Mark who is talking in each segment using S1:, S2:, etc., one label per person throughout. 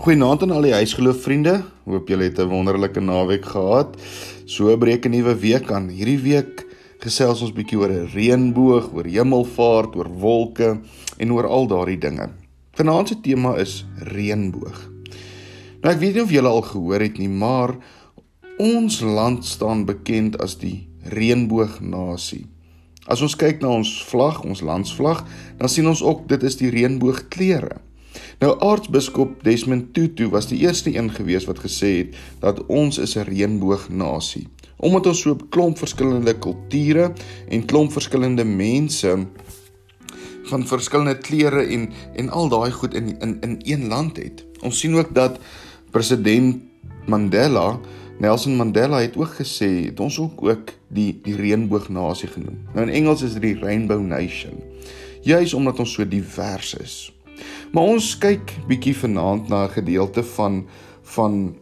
S1: Goeienaand aan al die huisgeloof vriende. Hoop julle het 'n wonderlike naweek gehad. So breek 'n nuwe week aan. Hierdie week gesels ons bietjie oor 'n reënboog, oor hemelvaart, oor wolke en oor al daardie dinge. Vanaand se tema is reënboog. Nou ek weet nie of julle al gehoor het nie, maar ons land staan bekend as die reënboognasie. As ons kyk na ons vlag, ons landsvlag, dan sien ons ook dit is die reënboogkleure. Nou aartsbiskop Desmond Tutu was die eerste een gewees wat gesê het dat ons is 'n reënboognasie. Omdat ons so 'n klomp verskillende kulture en klomp verskillende mense van verskillende kleure en en al daai goed in in in een land het. Ons sien ook dat president Mandela Nelson Mandela het ook gesê het ons ook ook die die reënboognasie genoem. Nou in Engels is dit die Rainbow Nation. Juis omdat ons so divers is. Maar ons kyk bietjie vanaand na 'n gedeelte van van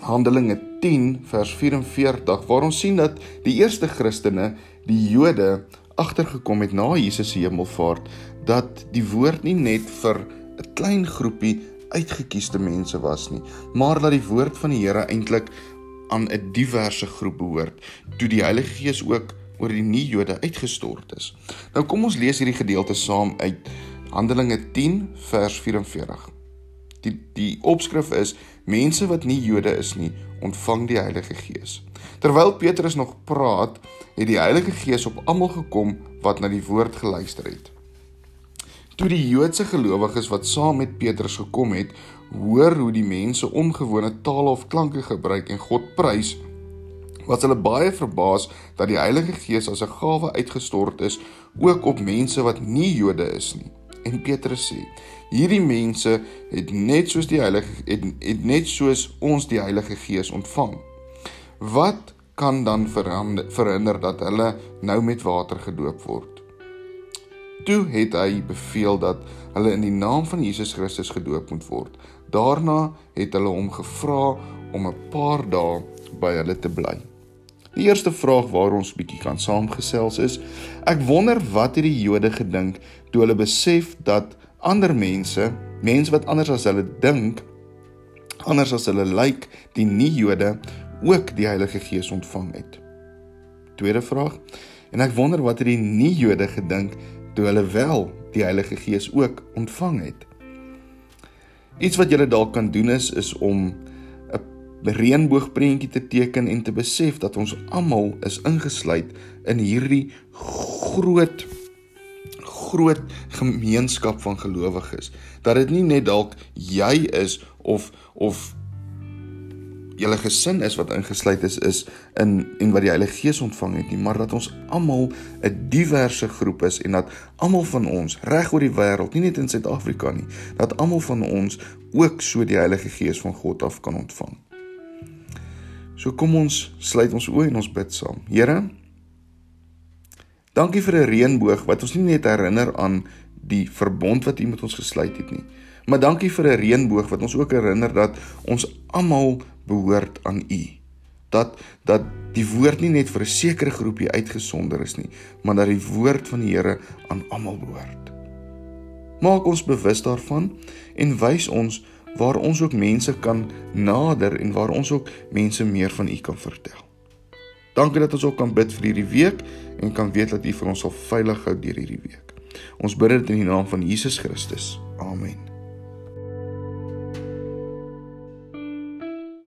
S1: Handelinge 10 vers 44 waar ons sien dat die eerste Christene, die Jode, agtergekom het na Jesus se hemelvaart dat die woord nie net vir 'n klein groepie uitgekiesde mense was nie, maar dat die woord van die Here eintlik aan 'n diverse groep behoort, toe die Heilige Gees ook oor die nie-Jode uitgestort is. Nou kom ons lees hierdie gedeelte saam uit Handelinge 10 vers 44. Die die opskrif is mense wat nie Jode is nie, ontvang die Heilige Gees. Terwyl Petrus nog praat, het die Heilige Gees op almal gekom wat na die woord geluister het. Toe die Joodse gelowiges wat saam met Petrus gekom het, hoor hoe die mense ongewone tale of klanke gebruik en God prys, was hulle baie verbaas dat die Heilige Gees as 'n gawe uitgestort is ook op mense wat nie Jode is nie. En Petrus sê: Hierdie mense het net soos die Heilige het, het net soos ons die Heilige Gees ontvang. Wat kan dan verander, verhinder dat hulle nou met water gedoop word? Toe het hy beveel dat hulle in die naam van Jesus Christus gedoop moet word. Daarna het hulle hom gevra om 'n paar dae by hulle te bly. Die eerste vraag waar ons bietjie kan saamgesels is: Ek wonder wat het die Jode gedink toe hulle besef dat ander mense, mense wat anders as hulle dink, anders as hulle lyk, die nie-Jode ook die Heilige Gees ontvang het. Tweede vraag: En ek wonder wat het die nie-Jode gedink toe hulle wel die Heilige Gees ook ontvang het. Iets wat julle dalk kan doen is is om reënboogprentjie te teken en te besef dat ons almal is ingesluit in hierdie groot groot gemeenskap van gelowiges. Dat dit nie net dalk jy is of of julle gesin is wat ingesluit is is in en wat die Heilige Gees ontvang het nie, maar dat ons almal 'n diverse groep is en dat almal van ons reg oor die wêreld, nie net in Suid-Afrika nie, dat almal van ons ook so die Heilige Gees van God af kan ontvang. So kom ons sluit ons oë en ons bid saam. Here, Dankie vir 'n reënboog wat ons nie net herinner aan die verbond wat U met ons gesluit het nie, maar dankie vir 'n reënboog wat ons ook herinner dat ons almal behoort aan U. Dat dat die woord nie net vir 'n sekere groepie uitgesonder is nie, maar dat die woord van die Here aan almal behoort. Maak ons bewus daarvan en wys ons waar ons ook mense kan nader en waar ons ook mense meer van U kan vertel. Dankie dat ons ook kan bid vir hierdie week en kan weet dat U vir ons sal veilig hou deur hierdie week. Ons bid dit in die naam van Jesus Christus. Amen.